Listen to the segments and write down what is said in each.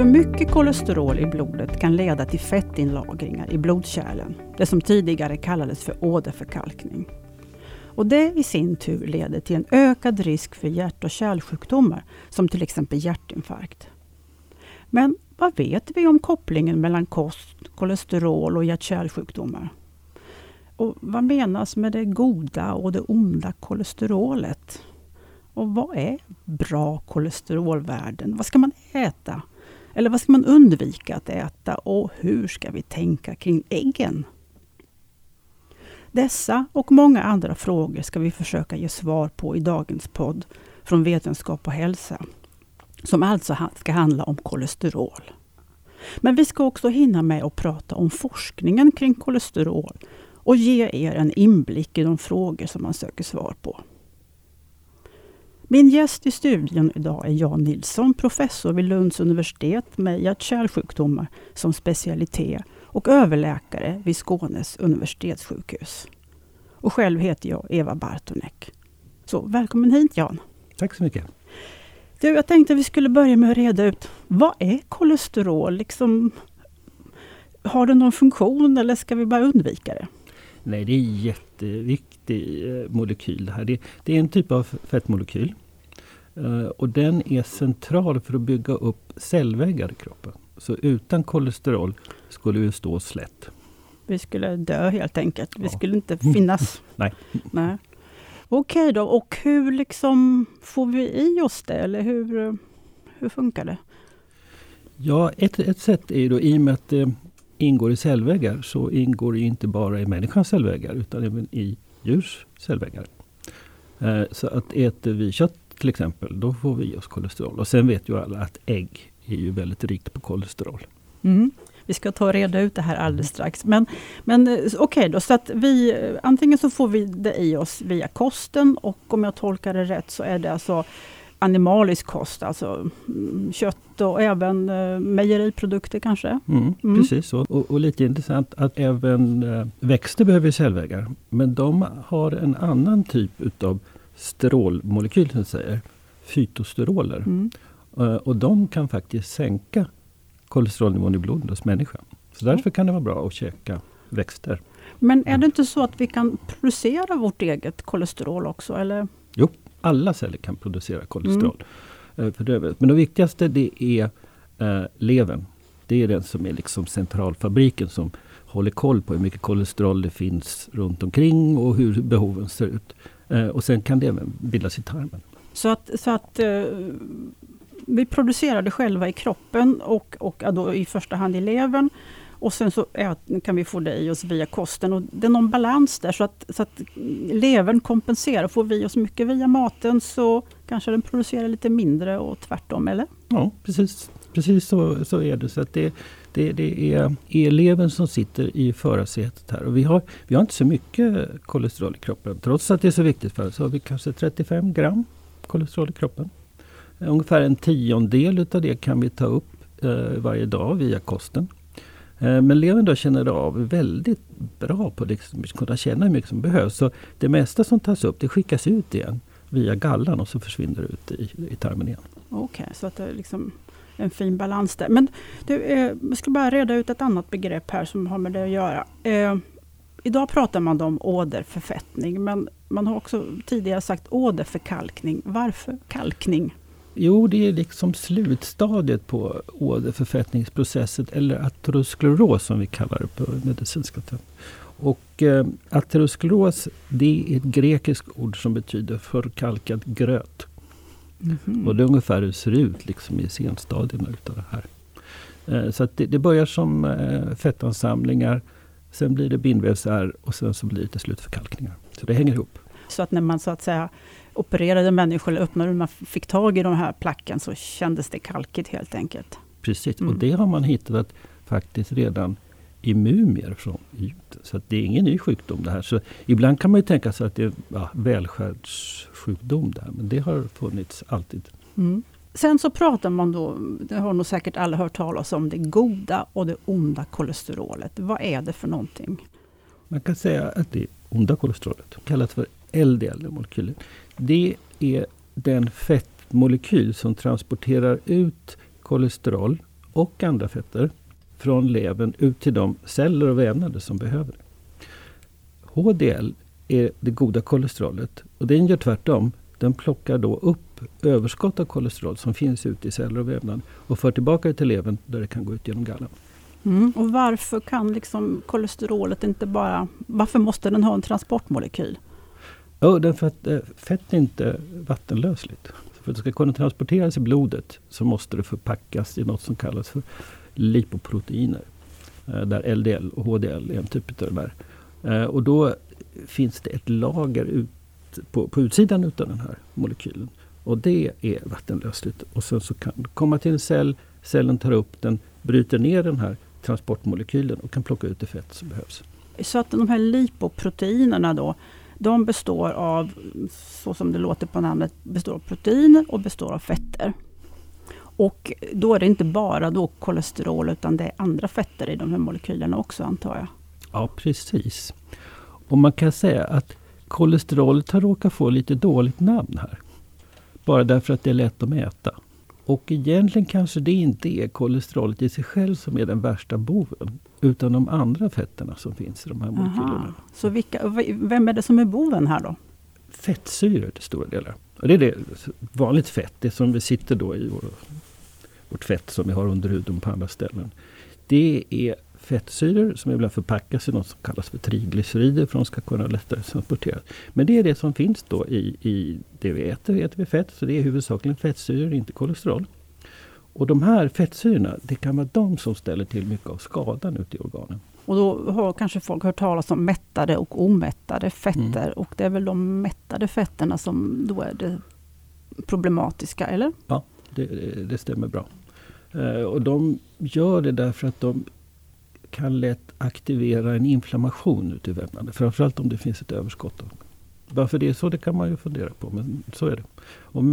För mycket kolesterol i blodet kan leda till fettinlagringar i blodkärlen. Det som tidigare kallades för åderförkalkning. Och det i sin tur leder till en ökad risk för hjärt och kärlsjukdomar som till exempel hjärtinfarkt. Men vad vet vi om kopplingen mellan kost, kolesterol och hjärt-kärlsjukdomar? Och vad menas med det goda och det onda kolesterolet? Och vad är bra kolesterolvärden? Vad ska man äta? Eller vad ska man undvika att äta? Och hur ska vi tänka kring äggen? Dessa och många andra frågor ska vi försöka ge svar på i dagens podd från Vetenskap och hälsa. Som alltså ska handla om kolesterol. Men vi ska också hinna med att prata om forskningen kring kolesterol och ge er en inblick i de frågor som man söker svar på. Min gäst i studion idag är Jan Nilsson, professor vid Lunds universitet med hjärt-kärlsjukdomar som specialitet och överläkare vid Skånes universitetssjukhus. Och själv heter jag Eva Bartonek. Så välkommen hit Jan! Tack så mycket! Du, jag tänkte vi skulle börja med att reda ut, vad är kolesterol? Liksom, har det någon funktion eller ska vi bara undvika det? Nej, det är en jätteviktig eh, molekyl. Det, här. Det, det är en typ av fettmolekyl. Uh, och den är central för att bygga upp cellväggar i kroppen. Så utan kolesterol skulle vi stå slätt. Vi skulle dö helt enkelt. Vi ja. skulle inte finnas. Nej. Nej. Okej då, och hur liksom får vi i oss det? Eller hur, hur funkar det? Ja, ett, ett sätt är då i och med att det ingår i cellväggar så ingår det inte bara i människans cellväggar utan även i djurs cellväggar. Eh, så att äter vi kött till exempel, då får vi i oss kolesterol. Och sen vet ju alla att ägg är ju väldigt rikt på kolesterol. Mm. Vi ska ta och reda ut det här alldeles strax. Men, men eh, okej okay då, så att vi antingen så får vi det i oss via kosten och om jag tolkar det rätt så är det alltså animalisk kost, alltså mm, kött och även eh, mejeriprodukter kanske? Mm, mm. Precis så. Och, och, lite intressant att även eh, växter behöver cellväggar. Men de har en annan typ utav strålmolekyl, som säger, fytosteroler. Mm. Uh, och de kan faktiskt sänka kolesterolnivån i blodet hos människan. Så därför kan det vara bra att käka växter. Men är det inte så att vi kan producera vårt eget kolesterol också? Eller? Jo, alla celler kan producera kolesterol. Mm. Uh, Men det viktigaste det är uh, levern. Det är den som är liksom centralfabriken som håller koll på hur mycket kolesterol det finns runt omkring och hur behoven ser ut. Eh, och sen kan det även bildas i tarmen. Så att, så att eh, vi producerar det själva i kroppen och, och då i första hand i levern. Och sen så kan vi få det i oss via kosten. Och det är någon balans där så att, så att levern kompenserar. Får vi oss mycket via maten så kanske den producerar lite mindre och tvärtom, eller? Ja, precis, precis så, så är det. Så att det, det, det är eleven som sitter i förarsätet här. Och vi, har, vi har inte så mycket kolesterol i kroppen. Trots att det är så viktigt för oss så har vi kanske 35 gram kolesterol i kroppen. Ungefär en tiondel utav det kan vi ta upp eh, varje dag via kosten. Eh, men levern då känner av väldigt bra på liksom, att kunna känna hur mycket som behövs. Så det mesta som tas upp det skickas ut igen via gallan och så försvinner det ut i, i tarmen igen. Okej, okay, så att det liksom en fin balans där. Men du, eh, jag ska bara reda ut ett annat begrepp här som har med det att göra. Eh, idag pratar man om åderförfettning, men man har också tidigare sagt åderförkalkning. Varför kalkning? Jo, det är liksom slutstadiet på åderförfettningsprocessen, eller ateroskleros som vi kallar det på medicinska termer. Och eh, ateroskleros, det är ett grekiskt ord som betyder förkalkad gröt. Mm. Och det är ungefär hur det ser ut liksom i senstadierna utav det här. Eh, så det, det, börjar som eh, fettansamlingar, sen blir det bindvävsärr och sen så blir det till slut förkalkningar. Så det hänger ihop. Så att när man så att säga opererade människor eller öppnade man fick tag i de här placken så kändes det kalkigt helt enkelt? Precis, mm. och det har man hittat faktiskt redan i mumier från Egypten. Så det är ingen ny sjukdom det här. Så ibland kan man ju tänka sig att det är ja, välfärdssjukdom där. Men det har funnits alltid. Mm. Sen så pratar man då, det har nog säkert alla hört talas om, det goda och det onda kolesterolet. Vad är det för någonting? Man kan säga att det onda kolesterolet, kallat för LDL-molekylen. Det är den fettmolekyl som transporterar ut kolesterol och andra fetter från levern ut till de celler och vävnader som behöver det. HDL är det goda kolesterolet och den gör tvärtom. Den plockar då upp överskott av kolesterol som finns ute i celler och vävnad och för tillbaka det till levern där det kan gå ut genom gallan. Mm. Och varför kan liksom kolesterolet inte bara... Varför måste den ha en transportmolekyl? Ja, därför att eh, fett är inte vattenlösligt. För att det ska kunna transporteras i blodet så måste det förpackas i något som kallas för lipoproteiner. Eh, där LDL och HDL är en typ av de här. Eh, och då finns det ett lager ut på, på utsidan utav den här molekylen. Och det är vattenlösligt. Och sen så kan det komma till en cell, cellen tar upp den, bryter ner den här transportmolekylen och kan plocka ut det fett som behövs. Så att de här lipoproteinerna då, de består av, så som det låter på namnet, består av proteiner och består av fetter. Och då är det inte bara då kolesterol utan det är andra fetter i de här molekylerna också antar jag? Ja precis. Och man kan säga att kolesterolet har råkat få lite dåligt namn här. Bara därför att det är lätt att mäta. Och egentligen kanske det inte är kolesterolet i sig själv som är den värsta boven. Utan de andra fetterna som finns i de här molekylerna. Så vilka, vem är det som är boven här då? Fettsyror till stora delar. Och det är det, vanligt fett, det som vi sitter då i vår, vårt fett som vi har under huden på andra ställen. Det är fettsyror som ibland förpackas i något som kallas för triglycerider för att de ska kunna lättare transporteras. Men det är det som finns då i, i det vi äter, äter vi fett, så det är huvudsakligen fettsyror, inte kolesterol. Och de här fettsyrorna, det kan vara de som ställer till mycket av skadan ute i organen. Och då har kanske folk hört talas om mättade och omättade fetter. Mm. Och det är väl de mättade fetterna som då är det problematiska, eller? Ja, det, det stämmer bra. Eh, och de gör det därför att de kan lätt aktivera en inflammation ute i vävnaden. Framförallt om det finns ett överskott. Varför det är så det kan man ju fundera på. Men så är det. Och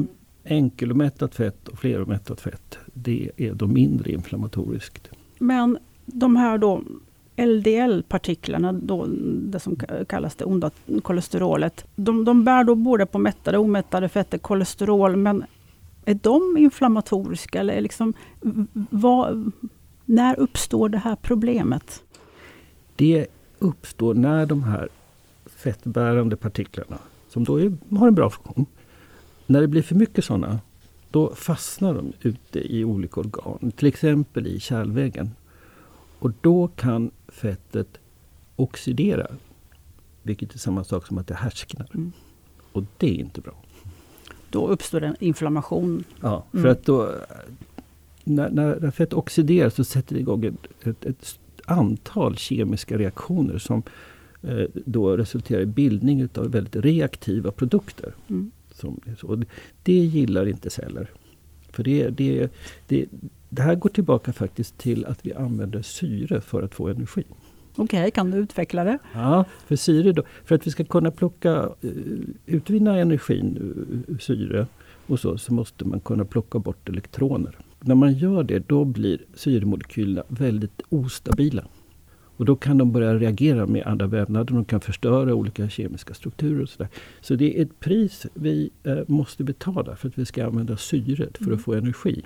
enkelomättat fett och fleromättat fett. Det är då mindre inflammatoriskt. Men de här då LDL-partiklarna, då, det som kallas det onda kolesterolet. De, de bär då både på mättade och omättade fetter, kolesterol. Men är de inflammatoriska? Eller liksom, vad, när uppstår det här problemet? Det uppstår när de här fettbärande partiklarna, som då är, har en bra funktion, när det blir för mycket sådana, då fastnar de ute i olika organ, till exempel i kärlväggen. Och då kan fettet oxidera, vilket är samma sak som att det härsknar. Mm. Och det är inte bra. Då uppstår en inflammation? Ja, för mm. att då, när, när fett oxideras så sätter det igång ett, ett, ett antal kemiska reaktioner som eh, då resulterar i bildning utav väldigt reaktiva produkter. Mm. Som, så, det gillar inte celler. För det, det, det, det här går tillbaka faktiskt till att vi använder syre för att få energi. Okej, okay, kan du utveckla det? Ja, för syre då, för att vi ska kunna plocka, eh, utvinna energin ur syre och så, så måste man kunna plocka bort elektroner. När man gör det, då blir syremolekylerna väldigt ostabila. Och då kan de börja reagera med andra vävnader. De kan förstöra olika kemiska strukturer. och Så, där. så det är ett pris vi eh, måste betala för att vi ska använda syret för att mm. få energi.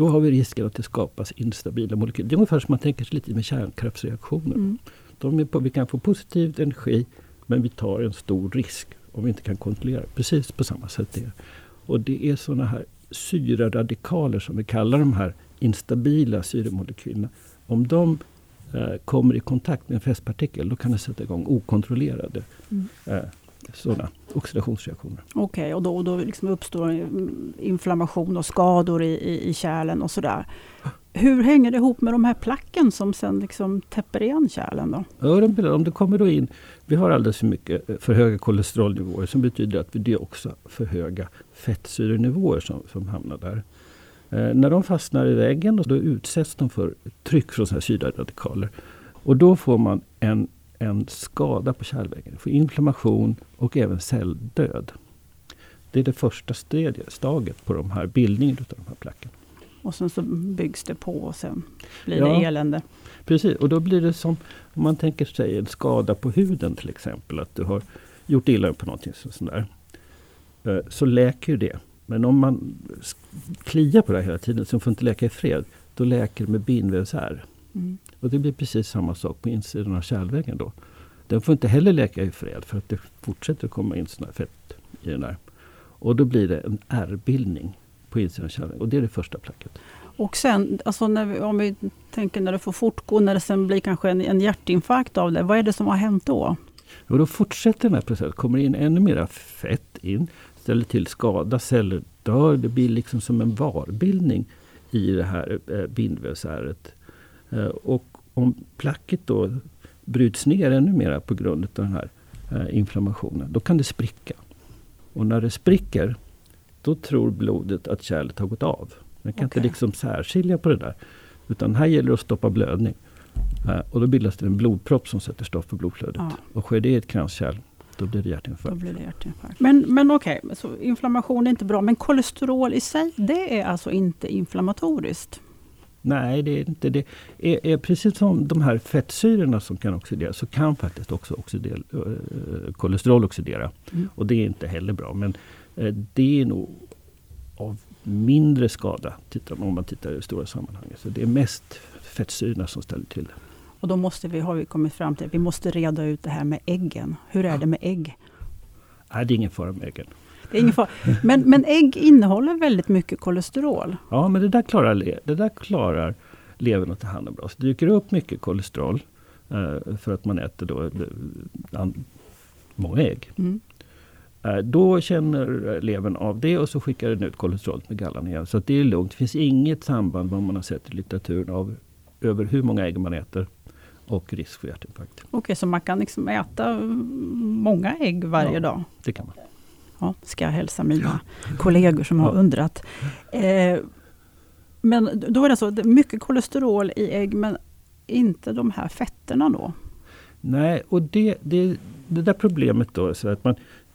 Då har vi risken att det skapas instabila molekyler. Det är ungefär som man tänker sig lite med kärnkraftsreaktioner. Mm. De på, vi kan få positiv energi men vi tar en stor risk om vi inte kan kontrollera. Precis på samma sätt det Och det är sådana här syraradikaler som vi kallar de här instabila syremolekylerna. Om de eh, kommer i kontakt med en fästpartikel då kan det sätta igång okontrollerade mm. eh, sådana oxidationsreaktioner. Okej, okay, och då, och då liksom uppstår inflammation och skador i, i, i kärlen och sådär. Hur hänger det ihop med de här placken som sen liksom täpper igen kärlen? Då? Ja, om det kommer då in, vi har alldeles för mycket eh, för höga kolesterolnivåer som betyder att det är också för höga fettsyrenivåer som, som hamnar där. Eh, när de fastnar i väggen då utsätts de för tryck från syraradikaler. Och då får man en, en skada på kärlväggen, får inflammation och även celldöd. Det är det första stadiet, på de här bildningen av de här plackerna. Och sen så byggs det på och sen blir ja, det elände. Precis, och då blir det som om man tänker sig en skada på huden till exempel. Att du har gjort illa på någonting sånt där. Eh, så läker det. Men om man kliar på det hela tiden så får inte läka i fred. då läker det med binvävsärr. Mm. Och det blir precis samma sak på insidan av kärlväggen då. Den får inte heller läka i fred för att det fortsätter att komma in sådana fett i den där. Och då blir det en ärrbildning på insidan av kärlväggen. Och det är det första placket. Och sen, alltså när vi, om vi tänker när det får fortgå, när det sen blir kanske en, en hjärtinfarkt av det. Vad är det som har hänt då? Och då fortsätter den här processen. kommer in ännu mer fett in. Ställer till skada, celler dör. Det blir liksom som en varbildning i det här eh. Eh, och om placket då bryts ner ännu mer på grund av den här eh, inflammationen, då kan det spricka. Och när det spricker, då tror blodet att kärlet har gått av. Man kan Okej. inte liksom särskilja på det där. Utan här gäller det att stoppa blödning. Eh, och då bildas det en blodpropp som sätter stopp för blodflödet. Ja. Och sker det i ett kranskärl, då blir det Då hjärtinfarkt. blir det hjärtinfarkt. Men, men okej, så inflammation är inte bra. Men kolesterol i sig, det är alltså inte inflammatoriskt? Nej, det är inte det. Är, är precis som de här fettsyrorna som kan oxidera, så kan faktiskt också oxidera, eh, kolesterol oxidera. Mm. Och det är inte heller bra. Men eh, det är nog av mindre skada tittar om man tittar i det stora sammanhanget. Så det är mest fettsyrorna som ställer till det. Och då måste vi, har vi kommit fram till att vi måste reda ut det här med äggen. Hur är det med ägg? Nej, det är ingen fara med äggen. Det är ingen fara. Men, men ägg innehåller väldigt mycket kolesterol. Ja, men det där klarar, det där klarar levern att ta hand om bra. Så det dyker upp mycket kolesterol eh, för att man äter då, eh, an, många ägg. Mm. Eh, Då känner levern av det och så skickar den ut kolesterolet med gallan igen. Så det är lugnt. Det finns inget samband vad man har sett i litteraturen av över hur många ägg man äter och risk för hjärtinfarkt. Okej, så man kan liksom äta många ägg varje Ja. dag? Det kan man. Ja, ska jag hälsa mina kollegor som har Ja. undrat. Eh, men då är det så, mycket kolesterol i ägg, men inte de här fetterna då? Nej, och det, det, det där problemet då, så att man,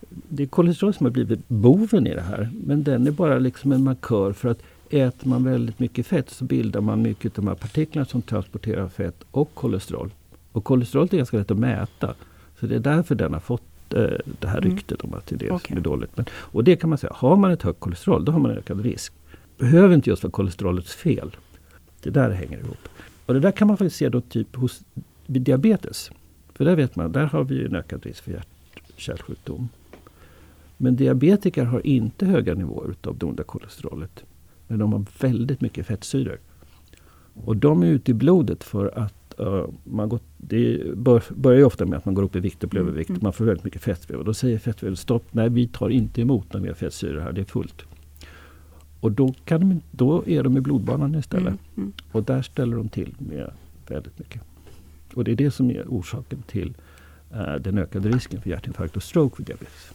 det är kolesterol som har blivit boven i det här. Men den är bara liksom en markör för att äter man väldigt mycket fett så bildar man mycket av de här partiklarna som transporterar fett och kolesterol. Och kolesterol är ganska lätt att mäta. Så det är därför den har fått det här Mm. ryktet om att det är det Okej. som är dåligt. Men, och det kan man säga, har man ett högt kolesterol då har man en ökad risk. Behöver inte just vara kolesterolets fel. Det där hänger ihop. Och det där kan man faktiskt se då typ hos vid diabetes. För där vet man, där har vi en ökad risk för hjärt-kärlsjukdom. Men diabetiker har inte höga nivåer utav det onda kolesterolet. Men de har väldigt mycket fettsyror. Och de är ute i blodet för att uh, man går, det bör, börjar ofta med att man går upp i vikt och blir Mm, övervikt. mm. Man får väldigt mycket fettväv. Och då säger fettväven stopp, nej vi tar inte emot när vi har fettsyror här, det är fullt. Och då, kan de, då är de i blodbanan istället. Mm, mm. Och där ställer de till med väldigt mycket. Och det är det som är orsaken till eh, den ökade risken för hjärtinfarkt och stroke vid diabetes.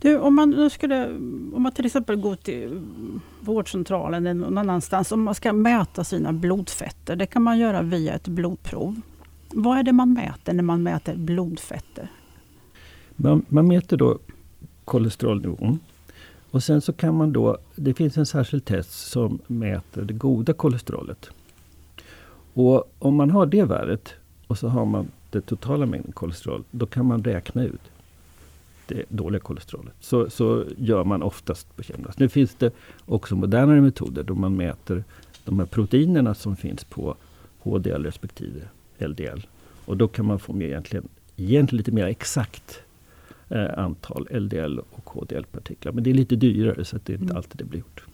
Du, om man nu skulle, om man till exempel går till vårdcentralen eller någon annanstans, om man ska mäta sina blodfetter, det kan man göra via ett blodprov. Vad är det man mäter när man mäter blodfetter? Man, man mäter då kolesterolnivån. Och sen så kan man då, det finns en särskild test som mäter det goda kolesterolet. Och om man har det värdet och så har man det totala mängden kolesterol, då kan man räkna ut det dåliga kolesterolet. Så, så gör man oftast på kemtest. Nu finns det också modernare metoder då man mäter de här proteinerna som finns på HDL respektive LDL. Och då kan man få med egentligen, egentligen lite mer exakt eh, antal LDL och HDL-partiklar. Men det är lite dyrare så att det är inte Mm. alltid det blir gjort.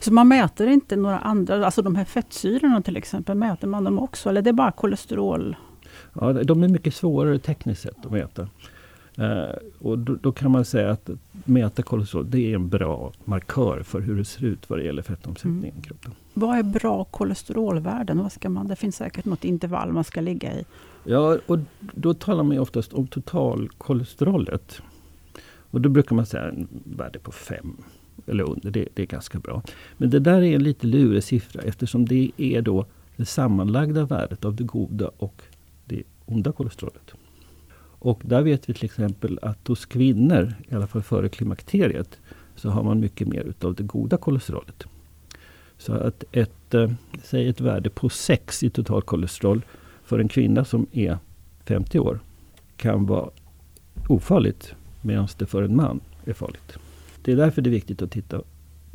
Så man mäter inte några andra, alltså de här fettsyrorna till exempel, mäter man dem också? Eller det är bara kolesterol? Ja, de är mycket svårare tekniskt sett att mäta. Eh, och då, då kan man säga att mäta kolesterol det är en bra markör för hur det ser ut vad det gäller fettomsättningen i kroppen. Vad är bra kolesterolvärden? Vad ska man, det finns säkert något intervall man ska ligga i. Ja, och då talar man oftast om totalkolesterolet. Och då brukar man säga en värde på 5 eller under. Det, det är ganska bra. Men det där är en lite lurig siffra eftersom det är då det sammanlagda värdet av det goda och det onda kolesterolet. Och där vet vi till exempel att hos kvinnor, i alla fall före klimakteriet, så har man mycket mer utav det goda kolesterolet. Så att ett, eh, säg ett värde på 6 i totalkolesterol för en kvinna som är 50 år kan vara ofarligt medan det för en man är farligt. Det är därför det är viktigt att titta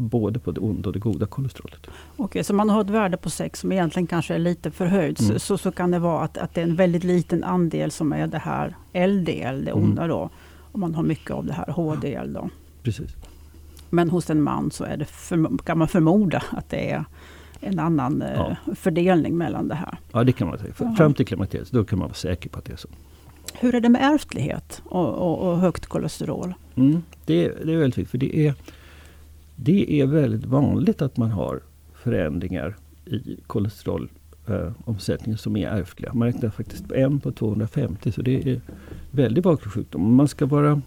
både på det onda och det goda kolesterolet. Okej, så man har ett värde på 6 som egentligen kanske är lite förhöjt. Mm. Så, så kan det vara att, att det är en väldigt liten andel som är det här LDL, det Mm. onda då. Och man har mycket av det här HDL då. Precis. Men hos en man så är det för, kan man förmoda att det är en annan eh, Ja. fördelning mellan det här. Ja, det kan man säga. Fram till klimakteriet, då kan man vara säker på att det är så. Hur är det med ärftlighet och, och, och högt kolesterol? Mm, det, är- det är väldigt viktigt. För det är, det är väldigt vanligt att man har förändringar i kolesterolomsättningen som är ärftliga. Man räknar faktiskt på en på 250 så det är väldigt vanlig sjukdom. Man ska vara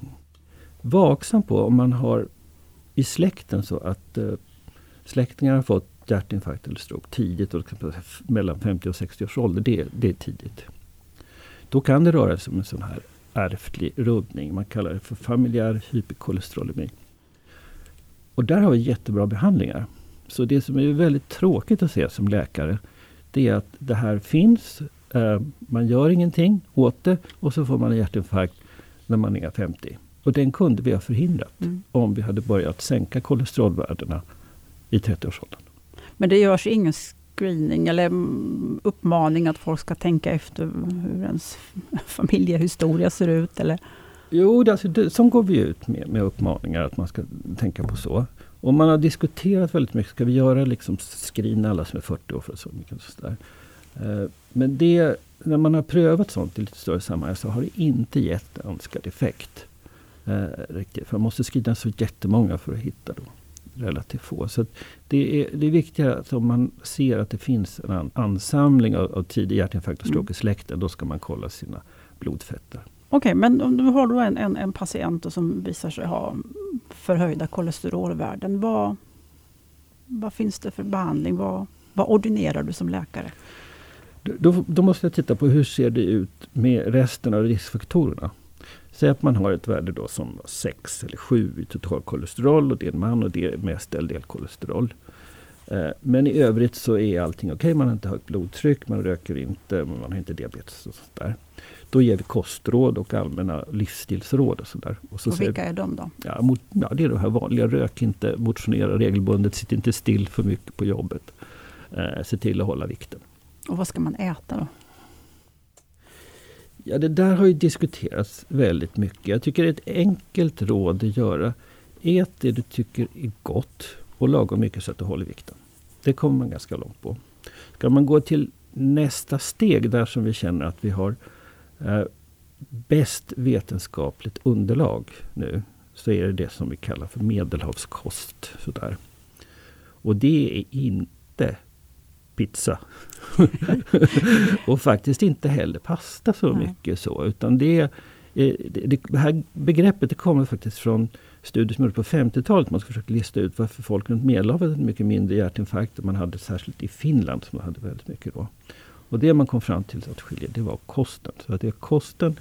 vaksam på om man har i släkten så att eh, släktingar har fått hjärtinfarkt eller stroke tidigt, och mellan 50 och 60 års ålder. Det, det är tidigt. Då kan det röra sig om en sån här ärftlig rubbning. Man kallar det för familjär hyperkolesterolemi. Och där har vi jättebra behandlingar. Så det som är väldigt tråkigt att se som läkare, det är att det här finns. Eh, man gör ingenting åt det och så får man en hjärtinfarkt när man är 50. Och den kunde vi ha förhindrat Mm. om vi hade börjat sänka kolesterolvärdena i 30-årsåldern. Men det görs ingen screening eller mm, uppmaning att folk ska tänka efter hur ens familjehistoria ser ut? Eller? Jo, det, alltså, det, som går vi ut med, med uppmaningar att man ska tänka på så. Och man har diskuterat väldigt mycket. Ska vi göra liksom screena alla som är 40 år för så mycket? Så där. Eh, Men det, när man har prövat sånt i lite större sammanhang så har det inte gett önskad effekt. Eh, riktigt. För man måste screena så jättemånga för att hitta då relativt få. Så det, är, det är viktigare att om man ser att det finns en an- ansamling av, av tidig hjärtinfarkt och stroke i släkten, då ska man kolla sina blodfetter. Okej, men om du har då en, en, en patient som visar sig ha förhöjda kolesterolvärden. Vad, vad finns det för behandling? Vad, vad ordinerar du som läkare? Då, då måste jag titta på hur ser det ut med resten av riskfaktorerna. Säg att man har ett värde då som 6 eller 7 i totalkolesterol och det är en man och det är mest LDL-kolesterol. Eh, Men i övrigt så är allting okej. Man har inte högt blodtryck, man röker inte, man har inte diabetes och sånt där. Då ger vi kostråd och allmänna livsstilsråd och sådär. Och så Och vilka är de då? Ja, mot, ja, det är det här vanliga. Rök inte, motionera regelbundet, sitt inte still för mycket på jobbet. Eh, se till att hålla vikten. Och vad ska man äta då? Ja, det där har ju diskuterats väldigt mycket. Jag tycker ett enkelt råd att göra. Ät det du tycker är gott och lagom mycket så att du håller vikten. Det kommer man ganska långt på. Ska man gå till nästa steg där som vi känner att vi har eh, bäst vetenskapligt underlag nu så är det det som vi kallar för medelhavskost. Sådär. Och det är inte pizza. och faktiskt inte heller pasta så mycket så. Utan det, eh, det, det här begreppet det kommer faktiskt från studier som gjordes på 50-talet. Man försökte lista ut varför folk runt Medelhavet hade mycket mindre hjärtinfarkt. Man hade särskilt i Finland som hade väldigt mycket då. Och det man kom fram till att skilja, det var kosten. Så att det är kosten,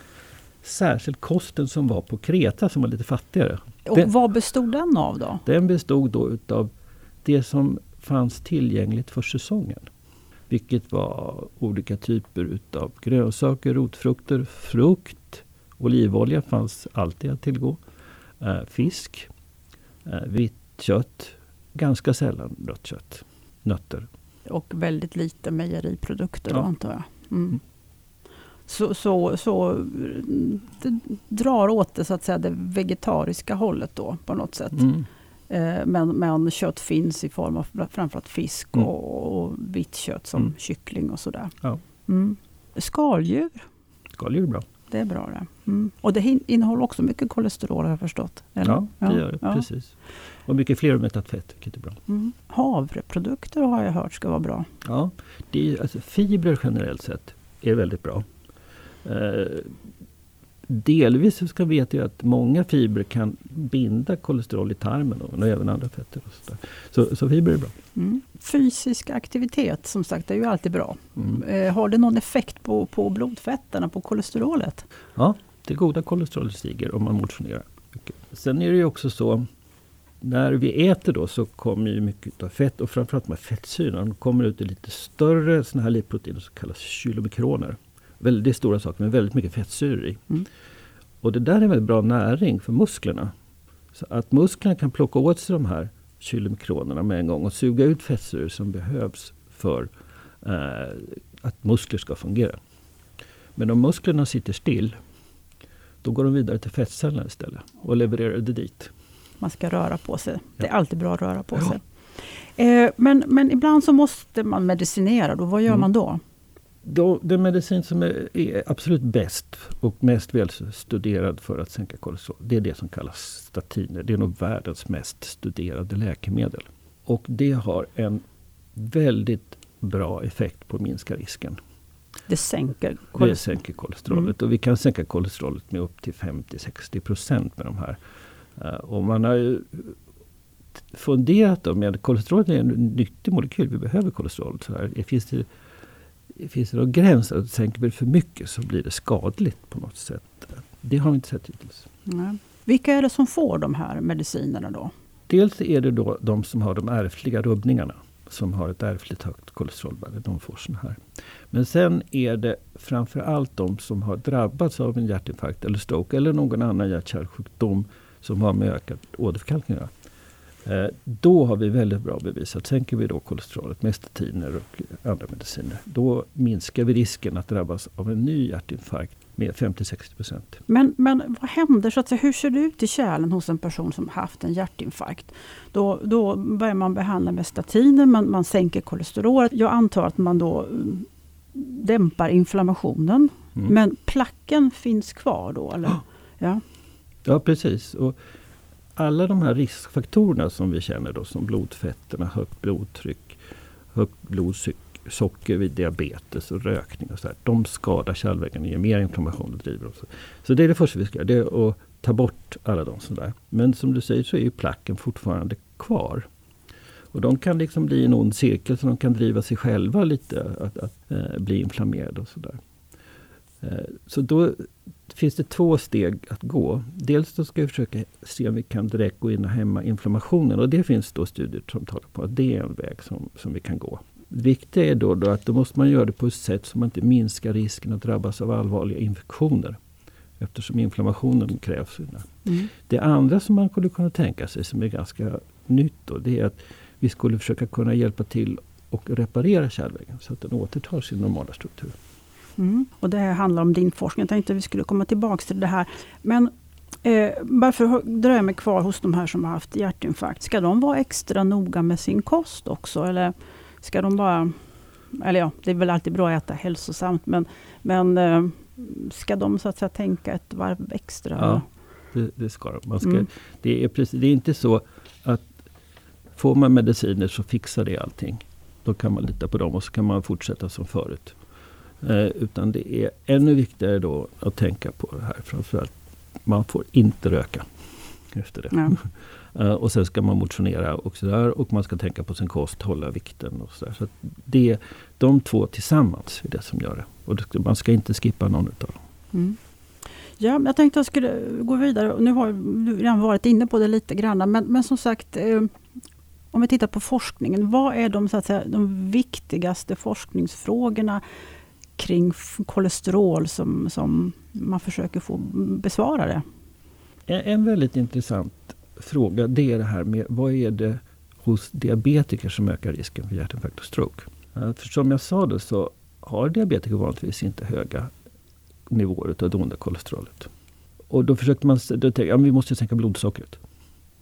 särskilt kosten som var på Kreta som var lite fattigare. Och Det- vad bestod den av då? Den bestod då utav det som fanns tillgängligt för säsongen. Vilket var olika typer utav grönsaker, rotfrukter, frukt, olivolja fanns alltid att tillgå. Eh, fisk, eh, vitt kött, ganska sällan rött kött, nötter. Och väldigt lite mejeriprodukter då Ja. antar jag. Mm. Så, så, så mm, det drar åt det, så att säga, det vegetariska hållet då på något sätt. Mm. Eh, Men, men kött finns i form av framförallt fisk Mm. och, och vitt kött som Mm. kyckling och sådär. Ja. Mm. Skaldjur, Skaldjur är bra. Det är bra det. Mm. Och det innehåller också mycket kolesterol har jag förstått. eller? Ja, det gör det. ja. Precis. Och mycket fleromättat fett, vilket är bra. Mm. Havreprodukter har jag hört ska vara bra. Ja, det är, alltså, fibrer generellt sett är väldigt bra. Eh, delvis så ska vi veta att många fibrer kan binda kolesterol i tarmen och, även andra fetter. Och så, så, så fibrer är bra. Mm. Fysisk aktivitet som sagt är ju alltid bra. Mm. Eh, har det någon effekt på, på blodfetterna, på kolesterolet? Ja, det goda kolesterolet stiger om man motionerar. mycket. Sen är det ju också så när vi äter då så kommer ju mycket av fett och framförallt de här fettsyrorna. Kommer ut i lite större såna här lipproteiner som kallas kylomikroner. Väldigt stora saker med väldigt mycket fettsyror i. Mm. Och det där är väldigt bra näring för musklerna. Så att musklerna kan plocka åt sig de här kylomikronerna med en gång och suga ut fettsyror som behövs för eh, att muskler ska fungera. Men om musklerna sitter still då går de vidare till fettcellerna istället och levererar det dit. Man ska röra på sig. Det är alltid bra att röra på ja. sig. Eh, men, men ibland så måste man medicinera. Då. Vad gör mm. man då? Då? Den medicin som är, är, absolut bäst och mest välstuderad för att sänka kolesterol, det är det som kallas statiner. Det är nog världens mest studerade läkemedel. Och det har en väldigt bra effekt på att minska risken. Det sänker kolesterolet? Det sänker kolesterolet. Mm. Och vi kan sänka kolesterolet med upp till 50-60 procent med de här. Uh, och man har ju funderat med kolesterolet är en nyttig molekyl. Vi behöver kolesterol. Så här. Finns det, finns det någon gräns? Att sänker vi för mycket så blir det skadligt på något sätt. Det har vi inte sett hittills. Nej. Vilka är det som får de här medicinerna då? Dels är det då de som har de ärftliga rubbningarna. Som har ett ärftligt högt kolesterolvärde. De får såna här. Men sen är det framför allt de som har drabbats av en hjärtinfarkt eller stroke eller någon annan hjärt-kärlsjukdom som har med ökad åderförkalkning att göra. Eh, då har vi väldigt bra bevis att sänker vi då kolesterolet med statiner och andra mediciner. Då minskar vi risken att drabbas av en ny hjärtinfarkt med 50-60 Men, men vad händer? Så att säga, hur ser det ut i kärlen hos en person som haft en hjärtinfarkt? Då, då börjar man behandla med statiner, man, man sänker kolesterolet. Jag antar att man då mm, dämpar inflammationen. Mm. Men placken finns kvar då? Eller? Ja. ja, precis. Och alla de här riskfaktorerna som vi känner då som blodfetterna, högt blodtryck, högt blodsocker vid diabetes och rökning och så här, De skadar kärlväggarna, och ger mer inflammation och driver dem. Så det är det första vi ska göra, det är att ta bort alla de sådär. Men som du säger så är ju placken fortfarande kvar. Och de kan liksom bli en ond cirkel så de kan driva sig själva lite att, att äh, bli inflammerade och sådär. Eh, så då finns det två steg att gå. Dels då ska vi försöka se om vi kan direkt gå in och hämma inflammationen. Och det finns då studier som talar på att det är en väg som, som vi kan gå. Det viktiga är då, då att då måste man göra det på ett sätt som man inte minskar risken att drabbas av allvarliga infektioner. Eftersom inflammationen krävs. Mm. Det andra som man skulle kunna tänka sig som är ganska nytt då, det är att vi skulle försöka kunna hjälpa till och reparera kärlväggen så att den återtar sin normala struktur. Mm. Och det här handlar om din forskning. Jag tänkte att vi skulle komma tillbaka till det här. Men eh, bara för att dröja mig kvar hos de här som har haft hjärtinfarkt. Ska de vara extra noga med sin kost också? Eller ska de bara... Eller ja, det är väl alltid bra att äta hälsosamt. Men, men eh, ska de så att säga tänka ett varv extra? Ja, det, det ska de. Man ska, mm. det, är precis, det är inte så att får man mediciner så fixar det allting. Då kan man lita på dem och så kan man fortsätta som förut. Eh, utan det är ännu viktigare då att tänka på det här. Framförallt, man får inte röka efter det. Ja. eh, och sen ska man motionera och sådär. Och man ska tänka på sin kost, hålla vikten och sådär. Så det, de två tillsammans är det som gör det. Och man ska inte skippa någon utav dem. Mm. Ja, jag tänkte att jag skulle gå vidare. Nu har du redan varit inne på det lite grann. Men, men som sagt, eh, om vi tittar på forskningen. Vad är de, så att säga, de viktigaste forskningsfrågorna kring kolesterol som, som man försöker få besvara det? En väldigt intressant fråga det är det här med vad är det hos diabetiker som ökar risken för hjärtinfarkt och stroke? För som jag sa då så har diabetiker vanligtvis inte höga nivåer av det onda kolesterolet. Och då försökte man då tänkte, ja, vi måste sänka blodsockret.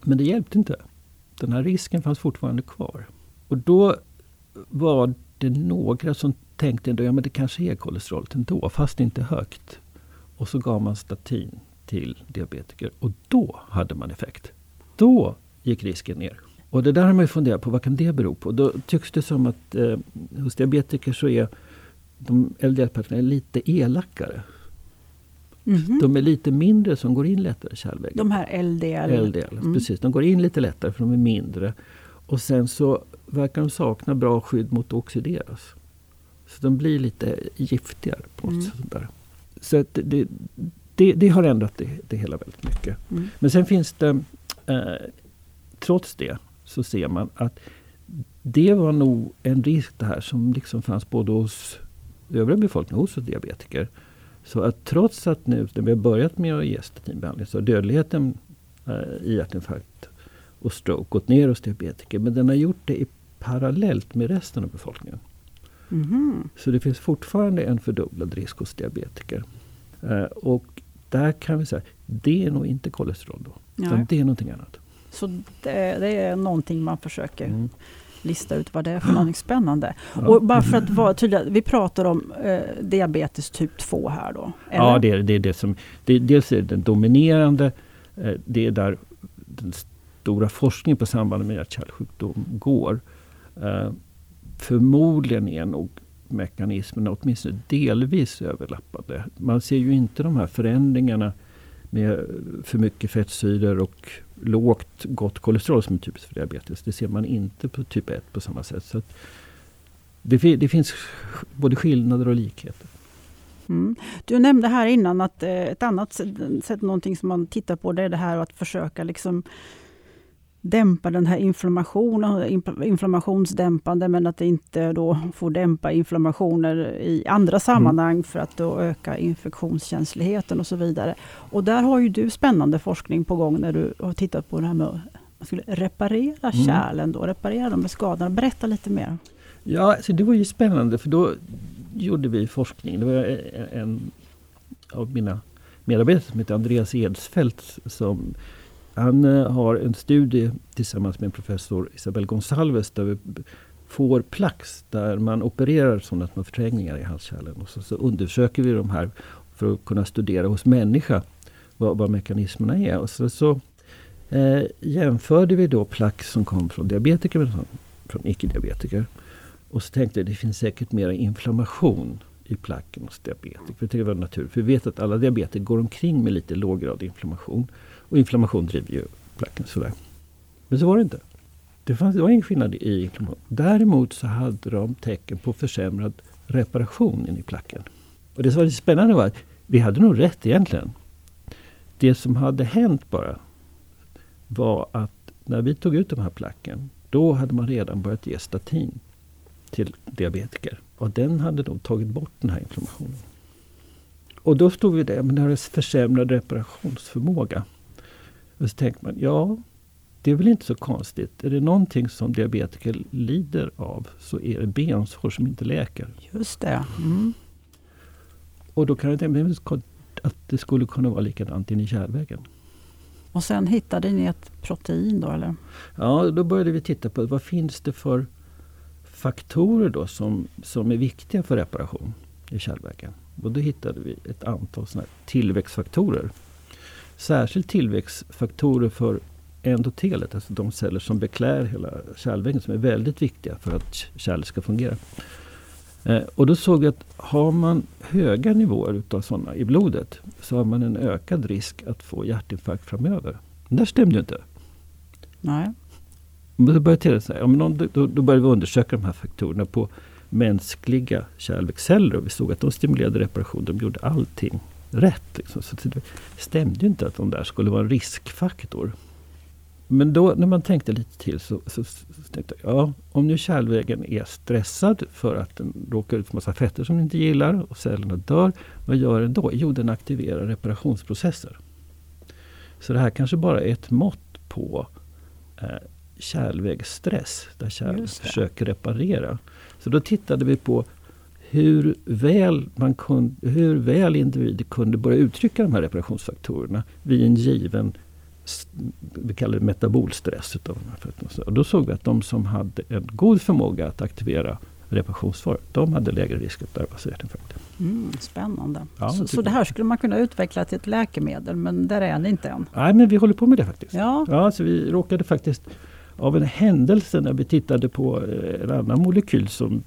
Men det hjälpte inte. Den här risken fanns fortfarande kvar. Och då var det några som tänkte ändå, ja men det kanske är kolesterolet ändå, fast inte högt. Och så gav man statin till diabetiker och då hade man effekt. Då gick risken ner. Och det där har man ju funderat på, vad kan det bero på? Då tycks det som att eh, hos diabetiker så är de LDL-partiklarna lite elakare. Mm -hmm. De är lite mindre som går in lättare i kärlväggen. De här LDL? LDL, mm. precis. De går in lite lättare för de är mindre. Och sen så verkar de sakna bra skydd mot att oxideras. Så de blir lite giftigare på mm. sätt. Där. Så det, det, det, har ändrat det, det hela väldigt mycket. Mm. Men sen finns det, eh, trots det, så ser man att det var nog en risk det här som liksom fanns både hos övriga befolkningen, hos diabetiker. Så att trots att nu när vi har börjat med att ge statinbehandling så har dödligheten eh, i hjärtinfarkt och stroke gått ner hos diabetiker. Men den har gjort det i parallellt med resten av befolkningen. Mhm. Så det finns fortfarande en fördubblad risk hos diabetiker. Eh, och där kan vi säga, det är nog inte kolesterol då. Utan Ja. det är någonting annat. Så det, det är någonting man försöker Mm. lista ut vad det är för någonting spännande. Ja. Och bara för att vara tydlig, vi pratar om eh, diabetes typ 2 här då? eller? Ja, det är det, är det som... Det, dels är det den dominerande. Eh, det är där den stora forskningen på samband med hjärt-kärlsjukdom går. Förmodligen är nog mekanismerna åtminstone delvis överlappade. Man ser ju inte de här förändringarna med för mycket fettsyror och lågt gott kolesterol som är typiskt för diabetes. Det ser man inte på typ 1 på samma sätt. Så att det, det finns både skillnader och likheter. Mm. Du nämnde här innan att eh, ett annat sätt, sätt, någonting som man tittar på, det är det här att försöka liksom dämpa den här inflammationen, inflammationsdämpande, men att det inte då får dämpa inflammationer i andra sammanhang för att då öka infektionskänsligheten och så vidare. Och där har ju du spännande forskning på gång när du har tittat på det här med att man skulle reparera Mm. kärlen, då, reparera de skadorna. Berätta lite mer. Ja, alltså det var ju spännande för då gjorde vi forskning. Det var en av mina medarbetare som heter Andreas Edsfeldt som han eh, har en studie tillsammans med professor Isabel Gonsalves där vi får plax där man opererar sådana små förträngningar i halskärlen. Och så, så undersöker vi de här för att kunna studera hos människa vad, vad mekanismerna är. Och så, så eh, jämförde vi då plax som kom från diabetiker med från, från icke-diabetiker. Och så tänkte jag det finns säkert mera inflammation i placken hos diabetiker. För det var naturligt. För vi vet att alla diabetiker går omkring med lite låggradig inflammation. Och inflammation driver ju placken sådär. Men så var det inte. Det, fanns, det var ingen skillnad i inflammation. Däremot så hade de tecken på försämrad reparation in i placken. Och det som var lite spännande var att vi hade nog rätt egentligen. Det som hade hänt bara var att när vi tog ut de här placken då hade man redan börjat ge statin till diabetiker. Och den hade då tagit bort den här inflammationen. Och då stod vi där, men det har försämrad reparationsförmåga. Och så tänkte man, ja, det är väl inte så konstigt. Är det någonting som diabetiker lider av så är det bensår som inte läker. Just det. Mm. Och då kan jag tänka mig att det skulle kunna vara likadant inne i kärlväggen. Och sen hittade ni ett protein då eller? Ja, då började vi titta på vad finns det för faktorer då som, som är viktiga för reparation i kärlväggen. Och då hittade vi ett antal såna tillväxtfaktorer. Särskilt tillväxtfaktorer för endotelet, alltså de celler som beklär hela kärlväggen som är väldigt viktiga för att kärlet ska fungera. Eh, och då såg vi att har man höga nivåer utav sådana i blodet så har man en ökad risk att få hjärtinfarkt framöver. Men det stämde ju inte. Nej. Men Då började, ja, men om- då, då började vi undersöka de här faktorerna på mänskliga kärlvägsceller och vi såg att de stimulerade reparation. De gjorde allting rätt. Liksom. Så det stämde ju inte att de där skulle vara en riskfaktor. Men då när man tänkte lite till så, så, så tänkte jag, ja, om nu kärlvägen är stressad för att den råkar ut för massa fetter som den inte gillar och cellerna dör. Vad gör den då? Jo, den aktiverar reparationsprocesser. Så det här kanske bara är ett mått på eh, kärlvägsstress där kärlen försöker reparera. Så då tittade vi på hur väl, man kunde, hur väl individer kunde börja uttrycka de här reparationsfaktorerna vid en given vi kallar det metabolstress. Utav Och då såg vi att de som hade en god förmåga att aktivera reparationsfara, de hade lägre risk att drabbas av hjärtinfarkt. Mm, spännande. Ja, så, så det här skulle man kunna utveckla till ett läkemedel, men där är ni inte än. Nej, men vi håller på med det faktiskt. Ja, Ja, så vi råkade faktiskt av en händelse när vi tittade på eh, en annan molekyl som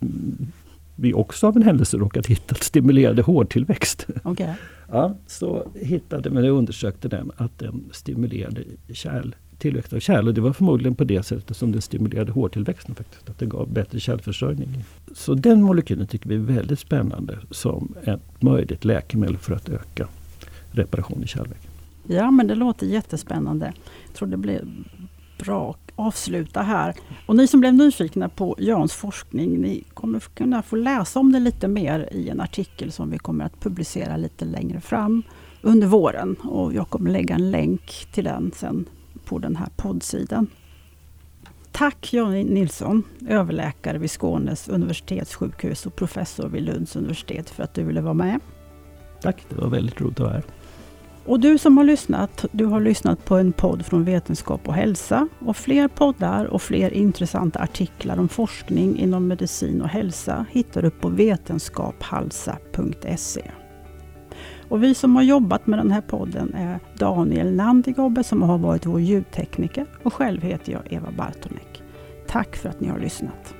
vi också av en händelse råkade hitta stimulerade hårtillväxt. okej. Ja, så hittade men jag undersökte den att den stimulerade kärl, tillväxt av kärl. Och det var förmodligen på det sättet som den stimulerade hårtillväxten. faktiskt. Att det gav bättre kärlförsörjning. Så den molekylen tycker vi är väldigt spännande som ett möjligt läkemedel för att öka reparation i kärlväggen. Ja, men det låter jättespännande. Jag tror det blir bra avsluta här. Och ni som blev nyfikna på Jans forskning, ni kommer kunna få läsa om det lite mer i en artikel som vi kommer att publicera lite längre fram under våren. Och jag kommer lägga en länk till den sen på den här poddsidan. Tack Johnny Nilsson, överläkare vid Skånes universitetssjukhus och professor vid Lunds universitet för att du ville vara med. Tack, det var väldigt roligt att vara här. Och du som har lyssnat, du har lyssnat på en podd från Vetenskap och hälsa. Och fler poddar och fler intressanta artiklar om forskning inom medicin och hälsa hittar du på vetenskaphalsa.se. Och vi som har jobbat med den här podden är Daniel Nandigobbe som har varit vår ljudtekniker och själv heter jag Eva Bartonek. Tack för att ni har lyssnat.